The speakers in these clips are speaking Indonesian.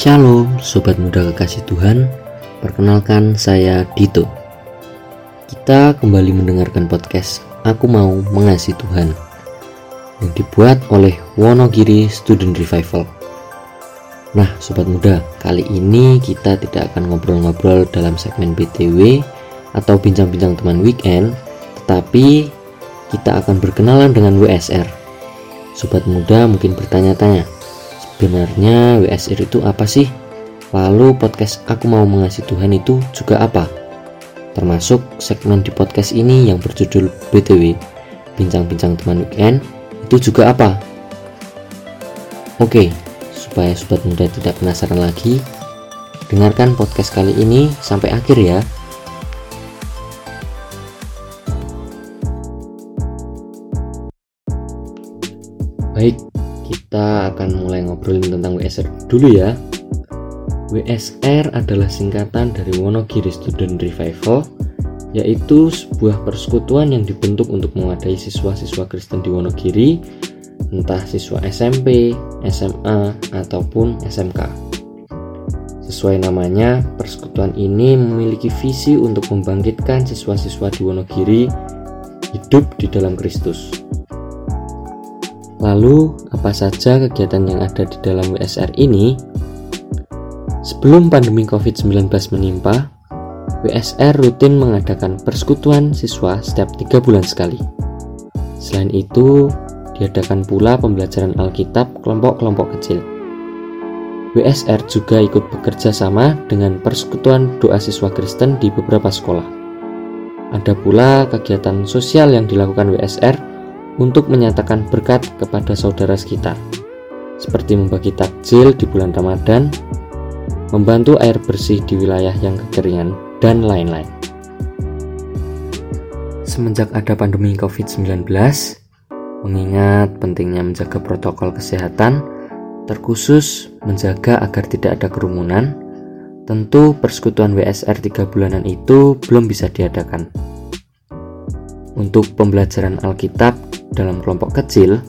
Shalom Sobat Muda Kekasih Tuhan. Perkenalkan saya Dito. Kita kembali mendengarkan podcast Aku Mau Mengasihi Tuhan Yang dibuat oleh Wonogiri Student Revival. Nah Sobat Muda Kali ini kita tidak akan ngobrol-ngobrol dalam segmen BTW Atau bincang-bincang teman weekend Tetapi kita akan berkenalan dengan WSR Sobat Muda mungkin bertanya-tanya Sebenarnya WSR itu apa sih? Lalu podcast Aku Mau Mengasihi Tuhan itu juga apa? Termasuk segmen di podcast ini yang berjudul BTW Bincang-bincang teman weekend itu juga apa? Oke, supaya sobat muda tidak penasaran lagi, dengarkan podcast kali ini sampai akhir ya. Baik, kita akan mulai ngobrolin tentang WSR dulu ya. WSR adalah singkatan dari Wonogiri Student Revival, yaitu sebuah persekutuan yang dibentuk untuk mewadai siswa-siswa Kristen di Wonogiri, entah siswa SMP, SMA, ataupun SMK. Sesuai namanya, persekutuan ini memiliki visi untuk membangkitkan siswa-siswa di Wonogiri hidup di dalam Kristus. Lalu, apa saja kegiatan yang ada di dalam WSR ini? Sebelum pandemi COVID-19 menimpa, WSR rutin mengadakan persekutuan siswa setiap tiga bulan sekali. Selain itu, diadakan pula pembelajaran Alkitab kelompok-kelompok kecil. WSR juga ikut bekerja sama dengan persekutuan doa siswa Kristen di beberapa sekolah. Ada pula kegiatan sosial yang dilakukan WSR untuk menyatakan berkat kepada saudara sekitar, seperti membagi takjil di bulan Ramadan, membantu air bersih di wilayah yang kekeringan, dan lain-lain. Semenjak ada pandemi COVID-19, mengingat pentingnya menjaga protokol kesehatan, terkhusus menjaga agar tidak ada kerumunan, tentu persekutuan WSR 3 bulanan itu belum bisa diadakan. Untuk pembelajaran Alkitab dalam kelompok kecil,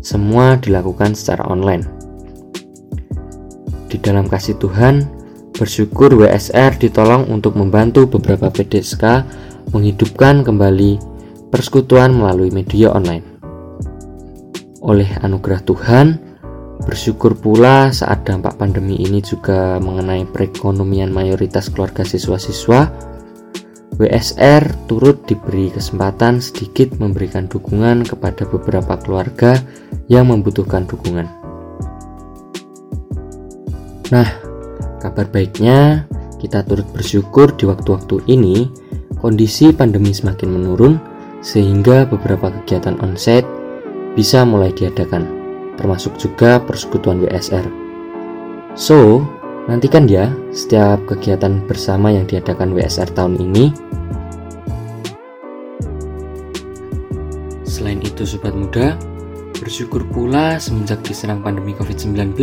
semua dilakukan secara online. Di dalam kasih Tuhan, bersyukur WSR ditolong untuk membantu beberapa PDSK menghidupkan kembali persekutuan melalui media online. Oleh anugerah Tuhan, bersyukur pula saat dampak pandemi ini juga mengenai perekonomian mayoritas keluarga siswa-siswa WSR turut diberi kesempatan sedikit memberikan dukungan kepada beberapa keluarga yang membutuhkan dukungan. Nah, kabar baiknya kita turut bersyukur di waktu-waktu ini kondisi pandemi semakin menurun sehingga beberapa kegiatan onsite bisa mulai diadakan, termasuk juga persekutuan WSR. So, Nantikan ya setiap kegiatan bersama yang diadakan WSR tahun ini. Selain itu sobat muda, bersyukur pula semenjak diserang pandemi COVID-19,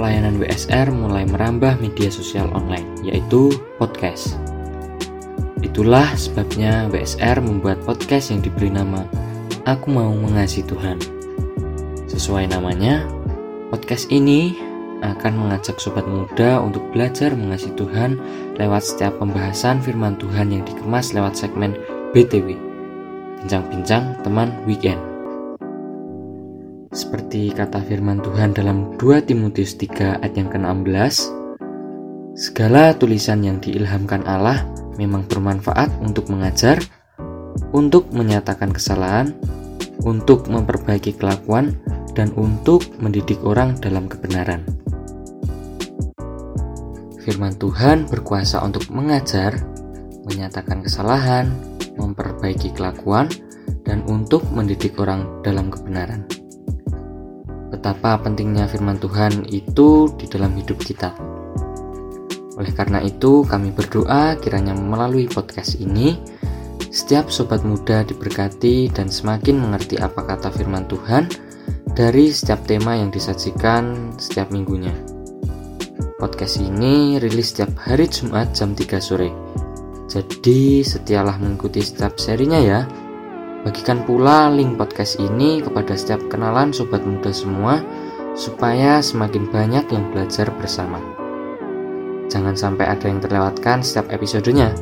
pelayanan WSR mulai merambah media sosial online, yaitu podcast. Itulah sebabnya WSR membuat podcast yang diberi nama Aku Mau Mengasihi Tuhan. Sesuai namanya, podcast ini akan mengajak sobat muda untuk belajar mengasihi Tuhan lewat setiap pembahasan firman Tuhan yang dikemas lewat segmen BTW, Bincang-bincang Teman Weekend. Seperti kata firman Tuhan dalam 2 Timotius 3 ayat yang ke-16, segala tulisan yang diilhamkan Allah memang bermanfaat untuk mengajar, untuk menyatakan kesalahan, untuk memperbaiki kelakuan, dan untuk mendidik orang dalam kebenaran firman Tuhan berkuasa untuk mengajar, menyatakan kesalahan, memperbaiki kelakuan, dan untuk mendidik orang dalam kebenaran. Betapa pentingnya firman Tuhan itu di dalam hidup kita. Oleh karena itu, kami berdoa kiranya melalui podcast ini, setiap sobat muda diberkati dan semakin mengerti apa kata firman Tuhan dari setiap tema yang disajikan setiap minggunya. Podcast ini rilis setiap hari Jumat jam 3 sore. Jadi setialah mengikuti setiap serinya ya. Bagikan pula link podcast ini kepada setiap kenalan sobat muda semua supaya semakin banyak yang belajar bersama. Jangan sampai ada yang terlewatkan setiap episodenya,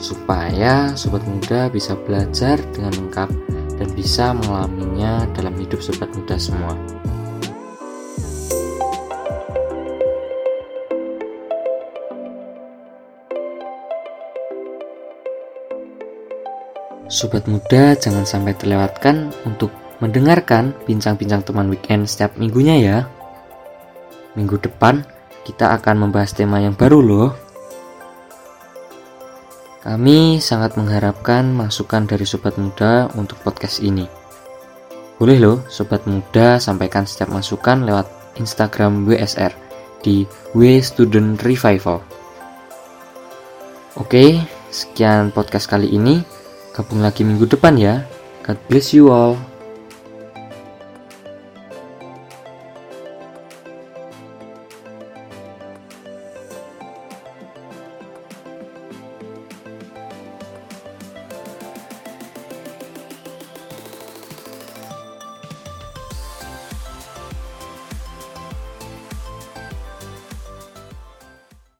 supaya sobat muda bisa belajar dengan lengkap dan bisa mengalaminya dalam hidup sobat muda semua. Sobat muda jangan sampai terlewatkan untuk mendengarkan bincang-bincang teman weekend setiap minggunya ya. Minggu depan kita akan membahas tema yang baru loh. Kami sangat mengharapkan masukan dari sobat muda untuk podcast ini. Boleh loh sobat muda sampaikan setiap masukan lewat Instagram WSR di W Student Revival. Oke, sekian podcast kali ini. Gabung lagi minggu depan ya. God bless you all.